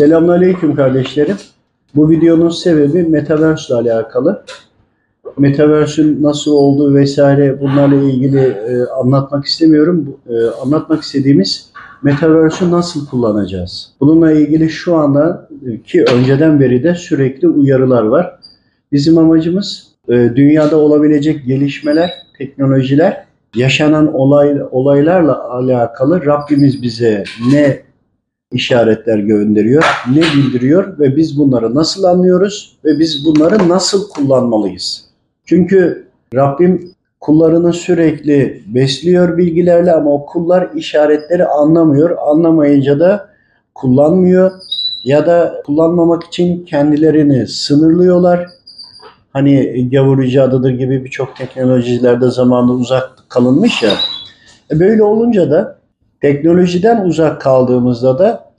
Selamünaleyküm kardeşlerim. Bu videonun sebebi Metaverse ile alakalı. Metaverse'ün nasıl olduğu vesaire bunlarla ilgili e, anlatmak istemiyorum. E, anlatmak istediğimiz Metaverse'ü nasıl kullanacağız? Bununla ilgili şu anda e, ki önceden beri de sürekli uyarılar var. Bizim amacımız e, dünyada olabilecek gelişmeler, teknolojiler, yaşanan olay olaylarla alakalı Rabbimiz bize ne işaretler gönderiyor, ne bildiriyor ve biz bunları nasıl anlıyoruz ve biz bunları nasıl kullanmalıyız? Çünkü Rabbim kullarını sürekli besliyor bilgilerle ama o kullar işaretleri anlamıyor. Anlamayınca da kullanmıyor ya da kullanmamak için kendilerini sınırlıyorlar. Hani gavur icadıdır gibi birçok teknolojilerde zamanında uzak kalınmış ya. E böyle olunca da teknolojiden uzak kaldığımızda da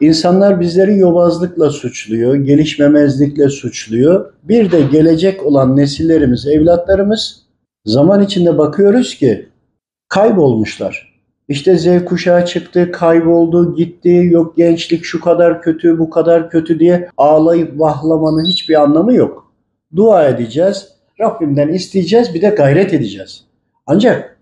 insanlar bizleri yobazlıkla suçluyor, gelişmemezlikle suçluyor. Bir de gelecek olan nesillerimiz, evlatlarımız zaman içinde bakıyoruz ki kaybolmuşlar. İşte Z kuşağı çıktı, kayboldu, gitti, yok gençlik şu kadar kötü, bu kadar kötü diye ağlayıp vahlamanın hiçbir anlamı yok. Dua edeceğiz, Rabbimden isteyeceğiz, bir de gayret edeceğiz. Ancak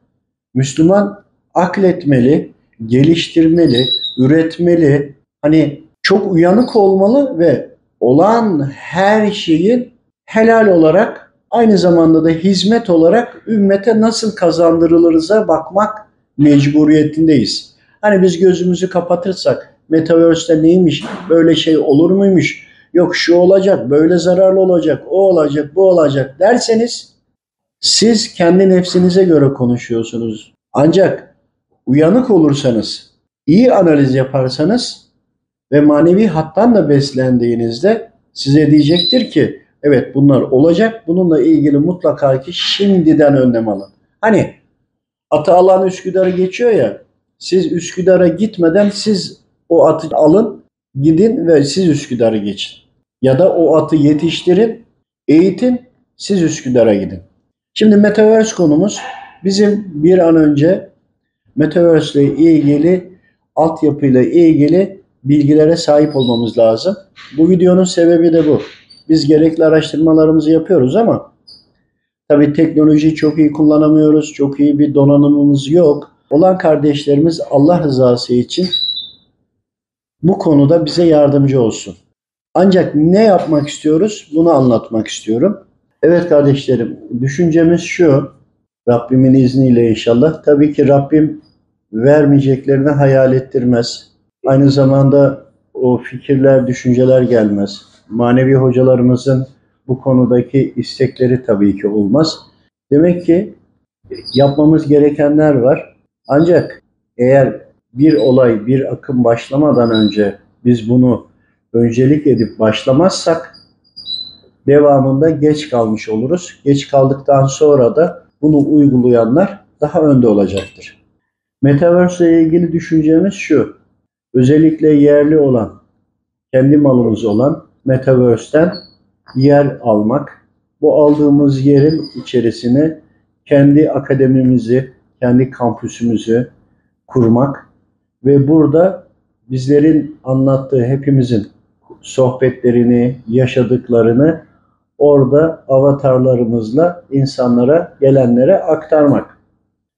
Müslüman akletmeli, geliştirmeli, üretmeli, hani çok uyanık olmalı ve olan her şeyin helal olarak aynı zamanda da hizmet olarak ümmete nasıl kazandırılırıza bakmak mecburiyetindeyiz. Hani biz gözümüzü kapatırsak Metaverse'de neymiş, böyle şey olur muymuş, yok şu olacak, böyle zararlı olacak, o olacak, bu olacak derseniz siz kendi nefsinize göre konuşuyorsunuz. Ancak uyanık olursanız, iyi analiz yaparsanız ve manevi hattan da beslendiğinizde size diyecektir ki evet bunlar olacak. Bununla ilgili mutlaka ki şimdiden önlem alın. Hani atı alan Üsküdar'ı geçiyor ya siz Üsküdar'a gitmeden siz o atı alın gidin ve siz Üsküdar'ı geçin. Ya da o atı yetiştirin, eğitin, siz Üsküdar'a gidin. Şimdi Metaverse konumuz bizim bir an önce Metaverse ile ilgili altyapıyla ilgili bilgilere sahip olmamız lazım. Bu videonun sebebi de bu. Biz gerekli araştırmalarımızı yapıyoruz ama tabii teknolojiyi çok iyi kullanamıyoruz. Çok iyi bir donanımımız yok. Olan kardeşlerimiz Allah rızası için bu konuda bize yardımcı olsun. Ancak ne yapmak istiyoruz? Bunu anlatmak istiyorum. Evet kardeşlerim, düşüncemiz şu. Rabbimin izniyle inşallah. Tabii ki Rabbim vermeyeceklerini hayal ettirmez. Aynı zamanda o fikirler, düşünceler gelmez. Manevi hocalarımızın bu konudaki istekleri tabii ki olmaz. Demek ki yapmamız gerekenler var. Ancak eğer bir olay, bir akım başlamadan önce biz bunu öncelik edip başlamazsak devamında geç kalmış oluruz. Geç kaldıktan sonra da bunu uygulayanlar daha önde olacaktır. Metaverse ile ilgili düşüncemiz şu. Özellikle yerli olan, kendi malımız olan Metaverse'ten yer almak. Bu aldığımız yerin içerisine kendi akademimizi, kendi kampüsümüzü kurmak ve burada bizlerin anlattığı hepimizin sohbetlerini, yaşadıklarını orada avatarlarımızla insanlara, gelenlere aktarmak.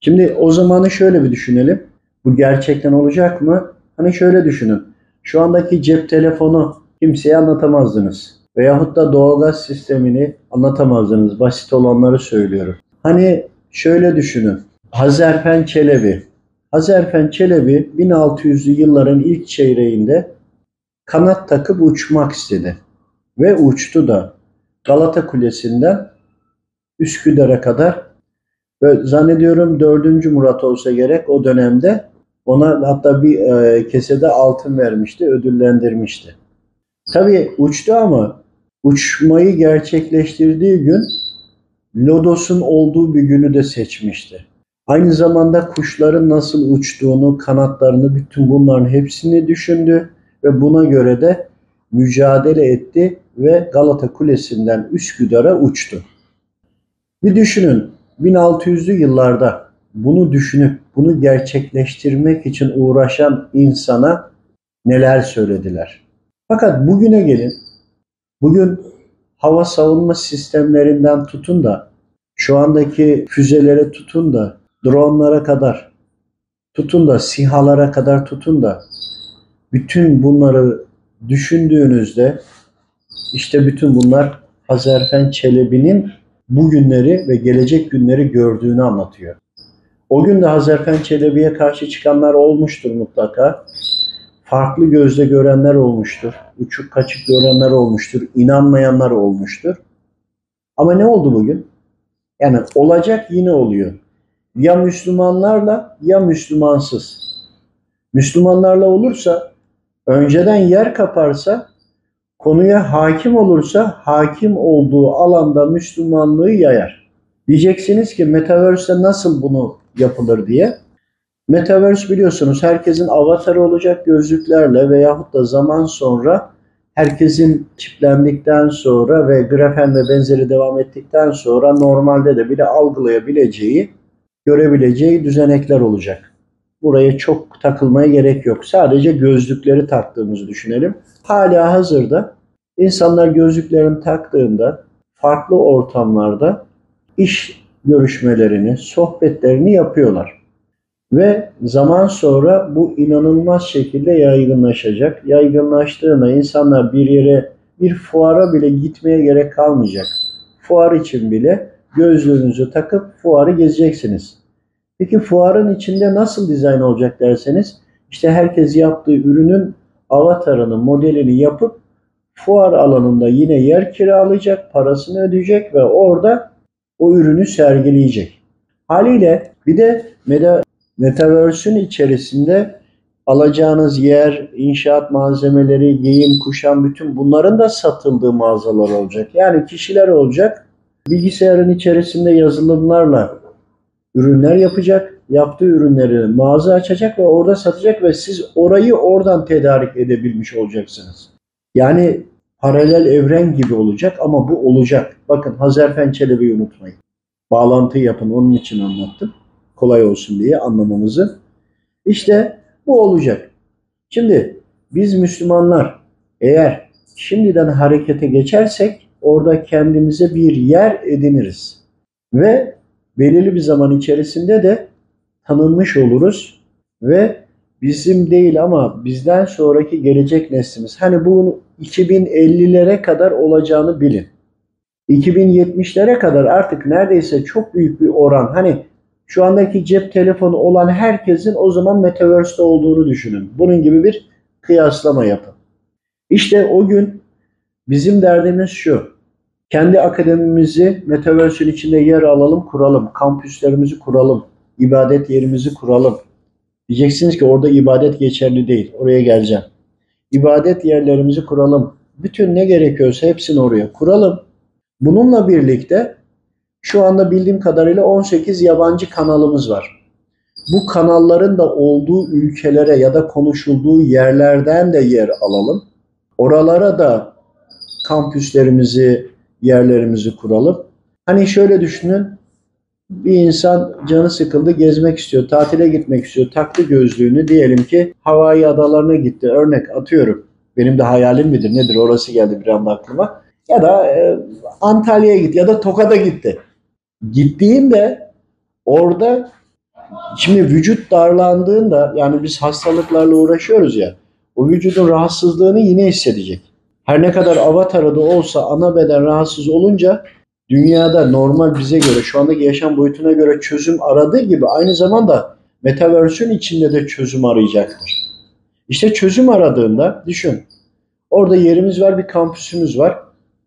Şimdi o zamanı şöyle bir düşünelim. Bu gerçekten olacak mı? Hani şöyle düşünün. Şu andaki cep telefonu kimseye anlatamazdınız. Veyahut da doğalgaz sistemini anlatamazdınız. Basit olanları söylüyorum. Hani şöyle düşünün. Hazerfen Çelebi. Hazerfen Çelebi 1600'lü yılların ilk çeyreğinde kanat takıp uçmak istedi. Ve uçtu da. Galata Kulesi'nden Üsküdar'a kadar ve zannediyorum 4. Murat olsa gerek o dönemde ona hatta bir e, kesede altın vermişti, ödüllendirmişti. Tabii uçtu ama uçmayı gerçekleştirdiği gün Lodos'un olduğu bir günü de seçmişti. Aynı zamanda kuşların nasıl uçtuğunu, kanatlarını, bütün bunların hepsini düşündü ve buna göre de mücadele etti ve Galata Kulesi'nden Üsküdar'a uçtu. Bir düşünün 1600'lü yıllarda bunu düşünüp bunu gerçekleştirmek için uğraşan insana neler söylediler. Fakat bugüne gelin. Bugün hava savunma sistemlerinden tutun da şu andaki füzelere tutun da dronlara kadar tutun da sihalara kadar tutun da bütün bunları düşündüğünüzde işte bütün bunlar Hazarfen Çelebi'nin bugünleri ve gelecek günleri gördüğünü anlatıyor. O gün de Hazarfen Çelebi'ye karşı çıkanlar olmuştur mutlaka. Farklı gözle görenler olmuştur. Uçuk kaçık görenler olmuştur. inanmayanlar olmuştur. Ama ne oldu bugün? Yani olacak yine oluyor. Ya Müslümanlarla ya Müslümansız. Müslümanlarla olursa önceden yer kaparsa konuya hakim olursa hakim olduğu alanda Müslümanlığı yayar. Diyeceksiniz ki Metaverse'de nasıl bunu yapılır diye. Metaverse biliyorsunuz herkesin avatarı olacak gözlüklerle veyahut da zaman sonra herkesin çiplendikten sonra ve grafen ve benzeri devam ettikten sonra normalde de bile algılayabileceği, görebileceği düzenekler olacak. Buraya çok takılmaya gerek yok. Sadece gözlükleri taktığımızı düşünelim. Hala hazırda insanlar gözlüklerini taktığında farklı ortamlarda iş görüşmelerini, sohbetlerini yapıyorlar. Ve zaman sonra bu inanılmaz şekilde yaygınlaşacak. Yaygınlaştığında insanlar bir yere, bir fuara bile gitmeye gerek kalmayacak. Fuar için bile gözlüğünüzü takıp fuarı gezeceksiniz. Peki fuarın içinde nasıl dizayn olacak derseniz, işte herkes yaptığı ürünün avatarını, modelini yapıp fuar alanında yine yer kiralayacak, parasını ödeyecek ve orada o ürünü sergileyecek. Haliyle bir de meta, Metaverse'ün içerisinde alacağınız yer, inşaat malzemeleri, giyim, kuşam bütün bunların da satıldığı mağazalar olacak. Yani kişiler olacak. Bilgisayarın içerisinde yazılımlarla ürünler yapacak. Yaptığı ürünleri mağaza açacak ve orada satacak ve siz orayı oradan tedarik edebilmiş olacaksınız. Yani paralel evren gibi olacak ama bu olacak. Bakın Hazerfen Çelebi'yi unutmayın. Bağlantı yapın onun için anlattım. Kolay olsun diye anlamamızı. İşte bu olacak. Şimdi biz Müslümanlar eğer şimdiden harekete geçersek orada kendimize bir yer ediniriz. Ve belirli bir zaman içerisinde de tanınmış oluruz ve bizim değil ama bizden sonraki gelecek neslimiz. Hani bu 2050'lere kadar olacağını bilin. 2070'lere kadar artık neredeyse çok büyük bir oran hani şu andaki cep telefonu olan herkesin o zaman Metaverse'de olduğunu düşünün. Bunun gibi bir kıyaslama yapın. İşte o gün bizim derdimiz şu. Kendi akademimizi Metaverse'ün içinde yer alalım, kuralım. Kampüslerimizi kuralım. ibadet yerimizi kuralım. Diyeceksiniz ki orada ibadet geçerli değil. Oraya geleceğim. İbadet yerlerimizi kuralım. Bütün ne gerekiyorsa hepsini oraya kuralım. Bununla birlikte şu anda bildiğim kadarıyla 18 yabancı kanalımız var. Bu kanalların da olduğu ülkelere ya da konuşulduğu yerlerden de yer alalım. Oralara da kampüslerimizi, yerlerimizi kuralım. Hani şöyle düşünün. Bir insan canı sıkıldı, gezmek istiyor, tatile gitmek istiyor. Taktı gözlüğünü diyelim ki Hawaii adalarına gitti. Örnek atıyorum. Benim de hayalim midir nedir orası geldi bir anda aklıma. Ya da e, Antalya'ya gitti ya da Tokat'a gitti. Gittiğinde orada şimdi vücut darlandığında yani biz hastalıklarla uğraşıyoruz ya o vücudun rahatsızlığını yine hissedecek. Her ne kadar avatarı da olsa ana beden rahatsız olunca dünyada normal bize göre şu andaki yaşam boyutuna göre çözüm aradığı gibi aynı zamanda metaverse'ün içinde de çözüm arayacaktır. İşte çözüm aradığında düşün. Orada yerimiz var, bir kampüsümüz var.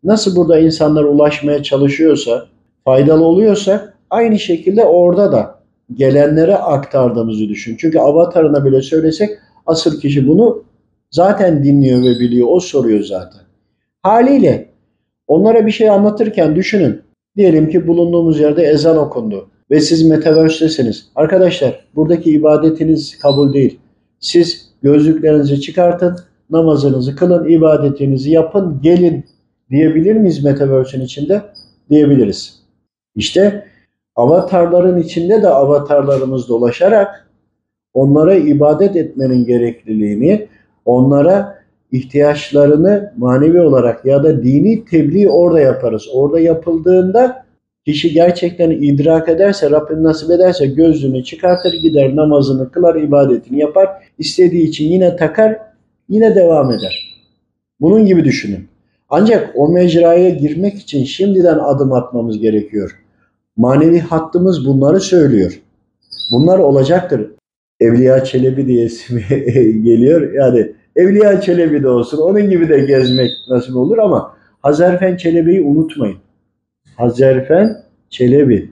Nasıl burada insanlar ulaşmaya çalışıyorsa, faydalı oluyorsa aynı şekilde orada da gelenlere aktardığımızı düşün. Çünkü avatarına bile söylesek asıl kişi bunu zaten dinliyor ve biliyor. O soruyor zaten. Haliyle onlara bir şey anlatırken düşünün. Diyelim ki bulunduğumuz yerde ezan okundu ve siz metaverse'desiniz. Arkadaşlar buradaki ibadetiniz kabul değil. Siz gözlüklerinizi çıkartın, namazınızı kılın, ibadetinizi yapın, gelin diyebilir miyiz metaverse'ün içinde? Diyebiliriz. İşte avatarların içinde de avatarlarımız dolaşarak onlara ibadet etmenin gerekliliğini, onlara ihtiyaçlarını manevi olarak ya da dini tebliğ orada yaparız. Orada yapıldığında kişi gerçekten idrak ederse, Rabbim nasip ederse gözlüğünü çıkartır, gider namazını kılar, ibadetini yapar. istediği için yine takar, yine devam eder. Bunun gibi düşünün. Ancak o mecraya girmek için şimdiden adım atmamız gerekiyor. Manevi hattımız bunları söylüyor. Bunlar olacaktır. Evliya Çelebi diye ismi geliyor. Yani Evliya Çelebi de olsun. Onun gibi de gezmek nasip olur ama Hazarfen Çelebi'yi unutmayın. Hazarfen Çelebi.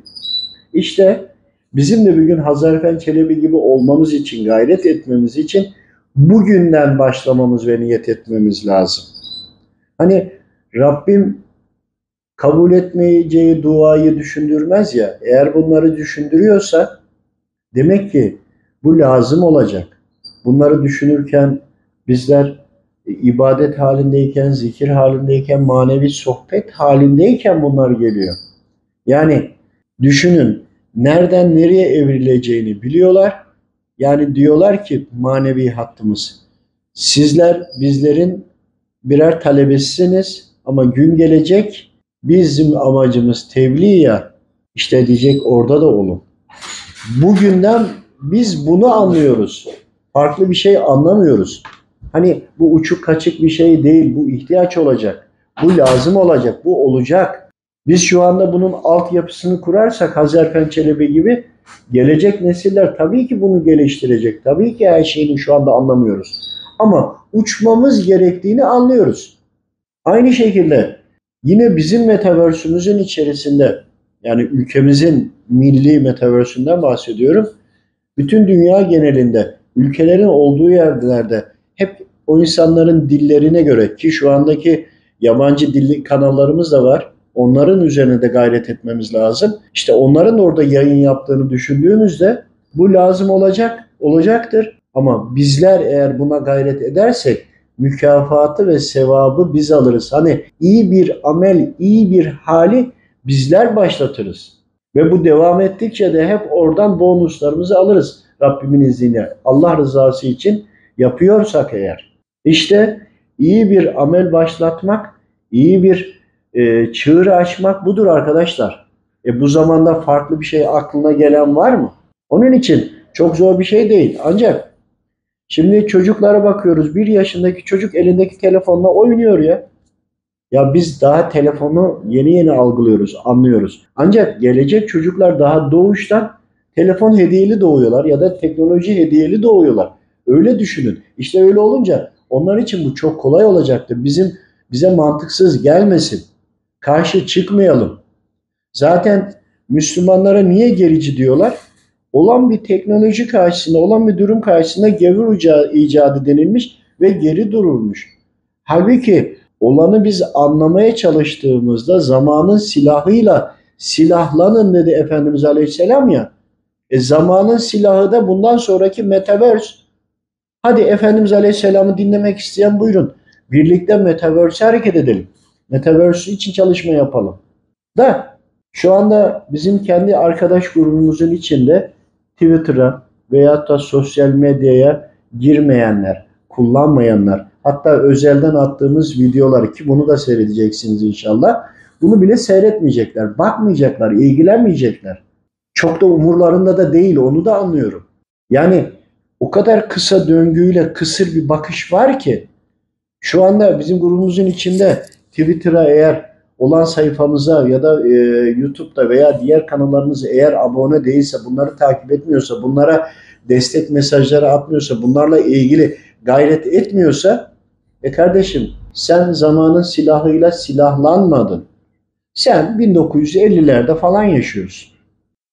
İşte bizim de bugün Hazarfen Çelebi gibi olmamız için, gayret etmemiz için bugünden başlamamız ve niyet etmemiz lazım. Hani Rabbim kabul etmeyeceği duayı düşündürmez ya. Eğer bunları düşündürüyorsa demek ki bu lazım olacak. Bunları düşünürken bizler ibadet halindeyken, zikir halindeyken, manevi sohbet halindeyken bunlar geliyor. Yani düşünün nereden nereye evrileceğini biliyorlar. Yani diyorlar ki manevi hattımız. Sizler bizlerin birer talebesisiniz ama gün gelecek bizim amacımız tebliğ ya işte diyecek orada da olun. Bugünden biz bunu anlıyoruz. Farklı bir şey anlamıyoruz. Hani bu uçuk kaçık bir şey değil. Bu ihtiyaç olacak. Bu lazım olacak. Bu olacak. Biz şu anda bunun altyapısını kurarsak Hazerfen Çelebi gibi gelecek nesiller tabii ki bunu geliştirecek. Tabii ki her şeyini şu anda anlamıyoruz. Ama uçmamız gerektiğini anlıyoruz. Aynı şekilde yine bizim metaverse'ümüzün içerisinde yani ülkemizin milli metaverse'ünden bahsediyorum. Bütün dünya genelinde ülkelerin olduğu yerlerde hep o insanların dillerine göre ki şu andaki yabancı dilli kanallarımız da var. Onların üzerine de gayret etmemiz lazım. İşte onların orada yayın yaptığını düşündüğümüzde bu lazım olacak, olacaktır. Ama bizler eğer buna gayret edersek mükafatı ve sevabı biz alırız. Hani iyi bir amel, iyi bir hali bizler başlatırız. Ve bu devam ettikçe de hep oradan bonuslarımızı alırız Rabbimin izniyle. Allah rızası için yapıyorsak eğer. İşte iyi bir amel başlatmak, iyi bir e, çığır açmak budur arkadaşlar. E bu zamanda farklı bir şey aklına gelen var mı? Onun için çok zor bir şey değil. Ancak şimdi çocuklara bakıyoruz. Bir yaşındaki çocuk elindeki telefonla oynuyor ya. Ya biz daha telefonu yeni yeni algılıyoruz, anlıyoruz. Ancak gelecek çocuklar daha doğuştan telefon hediyeli doğuyorlar ya da teknoloji hediyeli doğuyorlar. Öyle düşünün. İşte öyle olunca onlar için bu çok kolay olacaktır. Bizim bize mantıksız gelmesin. Karşı çıkmayalım. Zaten Müslümanlara niye gerici diyorlar? Olan bir teknoloji karşısında, olan bir durum karşısında gevur icadı denilmiş ve geri durulmuş. Halbuki olanı biz anlamaya çalıştığımızda zamanın silahıyla silahlanın dedi Efendimiz Aleyhisselam ya. E zamanın silahı da bundan sonraki metaverse. Hadi Efendimiz Aleyhisselam'ı dinlemek isteyen buyurun. Birlikte metaverse hareket edelim. Metaverse için çalışma yapalım. Da şu anda bizim kendi arkadaş grubumuzun içinde Twitter'a veyahut da sosyal medyaya girmeyenler, kullanmayanlar, hatta özelden attığımız videoları ki bunu da seyredeceksiniz inşallah. Bunu bile seyretmeyecekler, bakmayacaklar, ilgilenmeyecekler. Çok da umurlarında da değil, onu da anlıyorum. Yani o kadar kısa döngüyle kısır bir bakış var ki şu anda bizim grubumuzun içinde Twitter'a eğer olan sayfamıza ya da e, YouTube'da veya diğer kanallarımıza eğer abone değilse, bunları takip etmiyorsa, bunlara destek mesajları atmıyorsa, bunlarla ilgili gayret etmiyorsa e kardeşim sen zamanın silahıyla silahlanmadın. Sen 1950'lerde falan yaşıyorsun.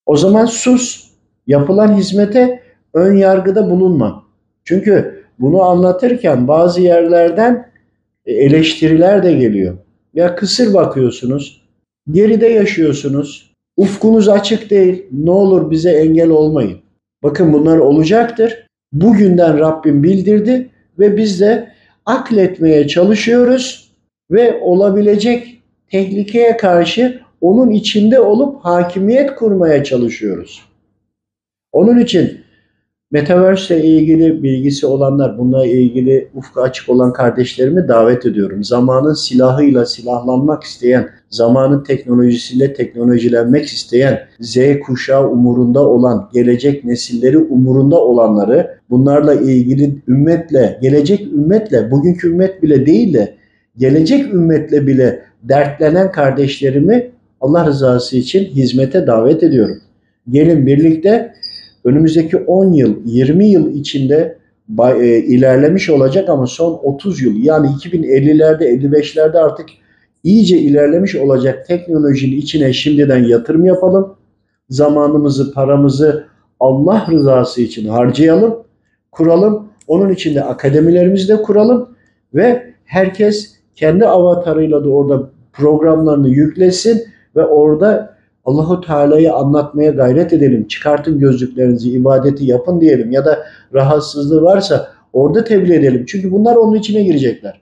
O zaman sus. Yapılan hizmete ön yargıda bulunma. Çünkü bunu anlatırken bazı yerlerden e, eleştiriler de geliyor. Ya kısır bakıyorsunuz, geride yaşıyorsunuz, ufkunuz açık değil, ne olur bize engel olmayın. Bakın bunlar olacaktır. Bugünden Rabbim bildirdi ve biz de akletmeye çalışıyoruz ve olabilecek tehlikeye karşı onun içinde olup hakimiyet kurmaya çalışıyoruz. Onun için Metaverse ile ilgili bilgisi olanlar, bununla ilgili ufku açık olan kardeşlerimi davet ediyorum. Zamanın silahıyla silahlanmak isteyen, zamanın teknolojisiyle teknolojilenmek isteyen, Z kuşağı umurunda olan, gelecek nesilleri umurunda olanları, bunlarla ilgili ümmetle, gelecek ümmetle, bugünkü ümmet bile değil de, gelecek ümmetle bile dertlenen kardeşlerimi Allah rızası için hizmete davet ediyorum. Gelin birlikte önümüzdeki 10 yıl, 20 yıl içinde e, ilerlemiş olacak ama son 30 yıl yani 2050'lerde, 55'lerde artık iyice ilerlemiş olacak teknolojinin içine şimdiden yatırım yapalım. Zamanımızı, paramızı Allah rızası için harcayalım, kuralım. Onun için de akademilerimizi de kuralım ve herkes kendi avatarıyla da orada programlarını yüklesin ve orada Allahu Teala'yı anlatmaya gayret edelim. Çıkartın gözlüklerinizi, ibadeti yapın diyelim ya da rahatsızlığı varsa orada tebliğ edelim. Çünkü bunlar onun içine girecekler.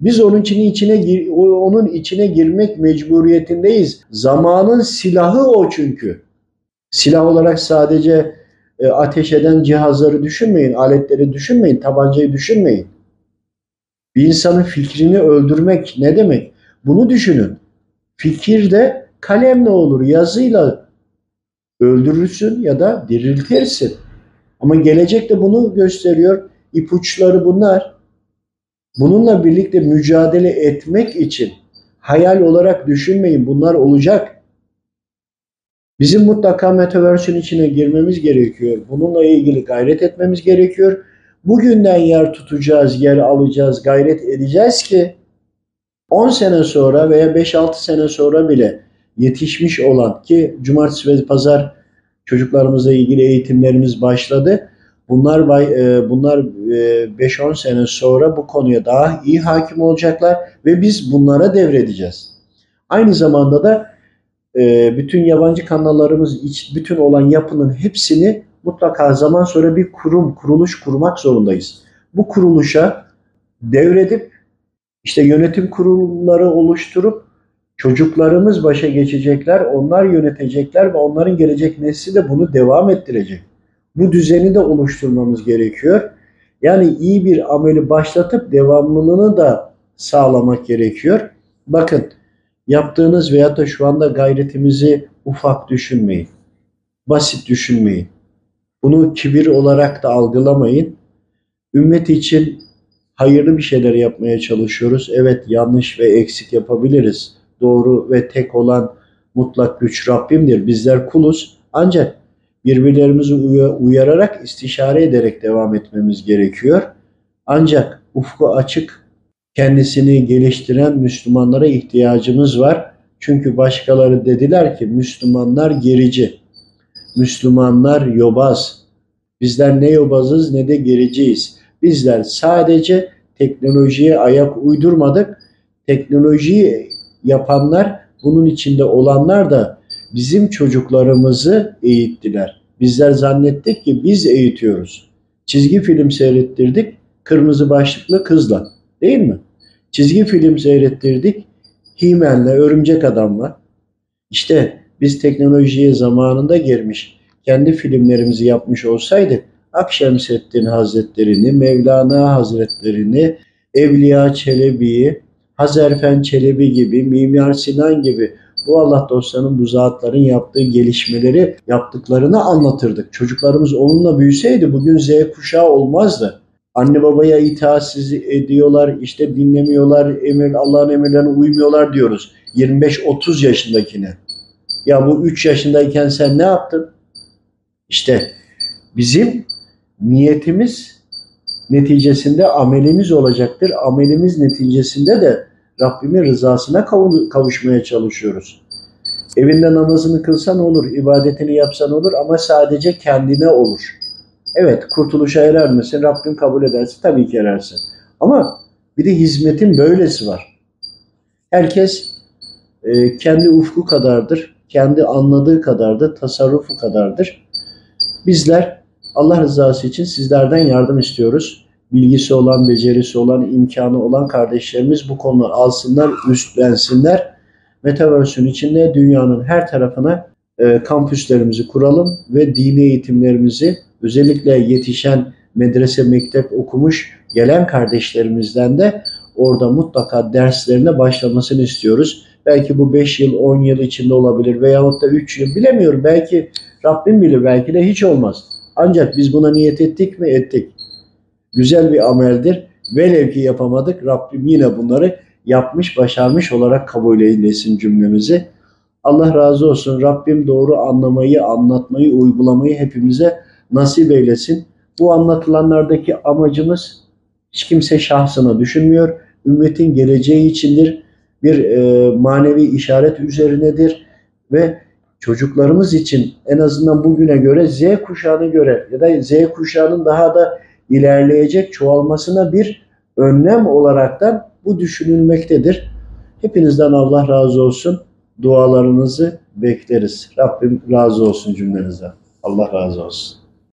Biz onun içine içine onun içine girmek mecburiyetindeyiz. Zamanın silahı o çünkü. Silah olarak sadece e, ateş eden cihazları düşünmeyin, aletleri düşünmeyin, tabancayı düşünmeyin. Bir insanın fikrini öldürmek ne demek? Bunu düşünün. Fikir de kalemle olur, yazıyla öldürürsün ya da diriltirsin. Ama gelecek de bunu gösteriyor. İpuçları bunlar. Bununla birlikte mücadele etmek için hayal olarak düşünmeyin. Bunlar olacak. Bizim mutlaka metaverse'ün içine girmemiz gerekiyor. Bununla ilgili gayret etmemiz gerekiyor. Bugünden yer tutacağız, yer alacağız, gayret edeceğiz ki 10 sene sonra veya 5-6 sene sonra bile yetişmiş olan ki cumartesi ve pazar çocuklarımızla ilgili eğitimlerimiz başladı. Bunlar e, bunlar 5-10 e, sene sonra bu konuya daha iyi hakim olacaklar ve biz bunlara devredeceğiz. Aynı zamanda da e, bütün yabancı kanallarımız bütün olan yapının hepsini mutlaka zaman sonra bir kurum, kuruluş kurmak zorundayız. Bu kuruluşa devredip işte yönetim kurulları oluşturup Çocuklarımız başa geçecekler, onlar yönetecekler ve onların gelecek nesli de bunu devam ettirecek. Bu düzeni de oluşturmamız gerekiyor. Yani iyi bir ameli başlatıp devamlılığını da sağlamak gerekiyor. Bakın yaptığınız veyahut da şu anda gayretimizi ufak düşünmeyin. Basit düşünmeyin. Bunu kibir olarak da algılamayın. Ümmet için hayırlı bir şeyler yapmaya çalışıyoruz. Evet yanlış ve eksik yapabiliriz doğru ve tek olan mutlak güç Rabbimdir. Bizler kuluz. Ancak birbirlerimizi uyararak, istişare ederek devam etmemiz gerekiyor. Ancak ufku açık, kendisini geliştiren Müslümanlara ihtiyacımız var. Çünkü başkaları dediler ki Müslümanlar gerici, Müslümanlar yobaz. Bizler ne yobazız ne de gericiyiz. Bizler sadece teknolojiye ayak uydurmadık. Teknolojiyi yapanlar, bunun içinde olanlar da bizim çocuklarımızı eğittiler. Bizler zannettik ki biz eğitiyoruz. Çizgi film seyrettirdik kırmızı başlıklı kızla. Değil mi? Çizgi film seyrettirdik Himen'le, Örümcek Adam'la. İşte biz teknolojiye zamanında girmiş, kendi filmlerimizi yapmış olsaydık Akşemseddin Hazretlerini, Mevlana Hazretlerini, Evliya Çelebi'yi, Hazerfen Çelebi gibi, Mimar Sinan gibi bu Allah dostlarının, bu zatların yaptığı gelişmeleri, yaptıklarını anlatırdık. Çocuklarımız onunla büyüseydi bugün Z kuşağı olmazdı. Anne babaya itaatsiz ediyorlar, işte dinlemiyorlar, emir Allah'ın emirlerine uymuyorlar diyoruz. 25-30 yaşındakine. Ya bu 3 yaşındayken sen ne yaptın? İşte bizim niyetimiz neticesinde amelimiz olacaktır. Amelimiz neticesinde de Rabbimin rızasına kavuşmaya çalışıyoruz. Evinde namazını kılsan olur, ibadetini yapsan olur ama sadece kendine olur. Evet, kurtuluşa erer misin? Rabbim kabul ederse tabii ki erersin. Ama bir de hizmetin böylesi var. Herkes e, kendi ufku kadardır, kendi anladığı kadardır, tasarrufu kadardır. Bizler Allah rızası için sizlerden yardım istiyoruz. Bilgisi olan, becerisi olan, imkanı olan kardeşlerimiz bu konuları alsınlar, üstlensinler. Metaverse'ün içinde dünyanın her tarafına e, kampüslerimizi kuralım ve dini eğitimlerimizi özellikle yetişen medrese, mektep okumuş gelen kardeşlerimizden de orada mutlaka derslerine başlamasını istiyoruz. Belki bu 5 yıl, 10 yıl içinde olabilir veyahut da 3 yıl bilemiyorum. Belki Rabbim bilir, belki de hiç olmaz. Ancak biz buna niyet ettik mi? Ettik. Güzel bir ameldir. Velev ki yapamadık, Rabbim yine bunları yapmış, başarmış olarak kabul eylesin cümlemizi. Allah razı olsun. Rabbim doğru anlamayı, anlatmayı, uygulamayı hepimize nasip eylesin. Bu anlatılanlardaki amacımız hiç kimse şahsına düşünmüyor. Ümmetin geleceği içindir. Bir e, manevi işaret üzerinedir ve çocuklarımız için en azından bugüne göre Z kuşağına göre ya da Z kuşağının daha da ilerleyecek çoğalmasına bir önlem olaraktan bu düşünülmektedir. Hepinizden Allah razı olsun. Dualarınızı bekleriz. Rabbim razı olsun cümlenizden. Allah razı olsun.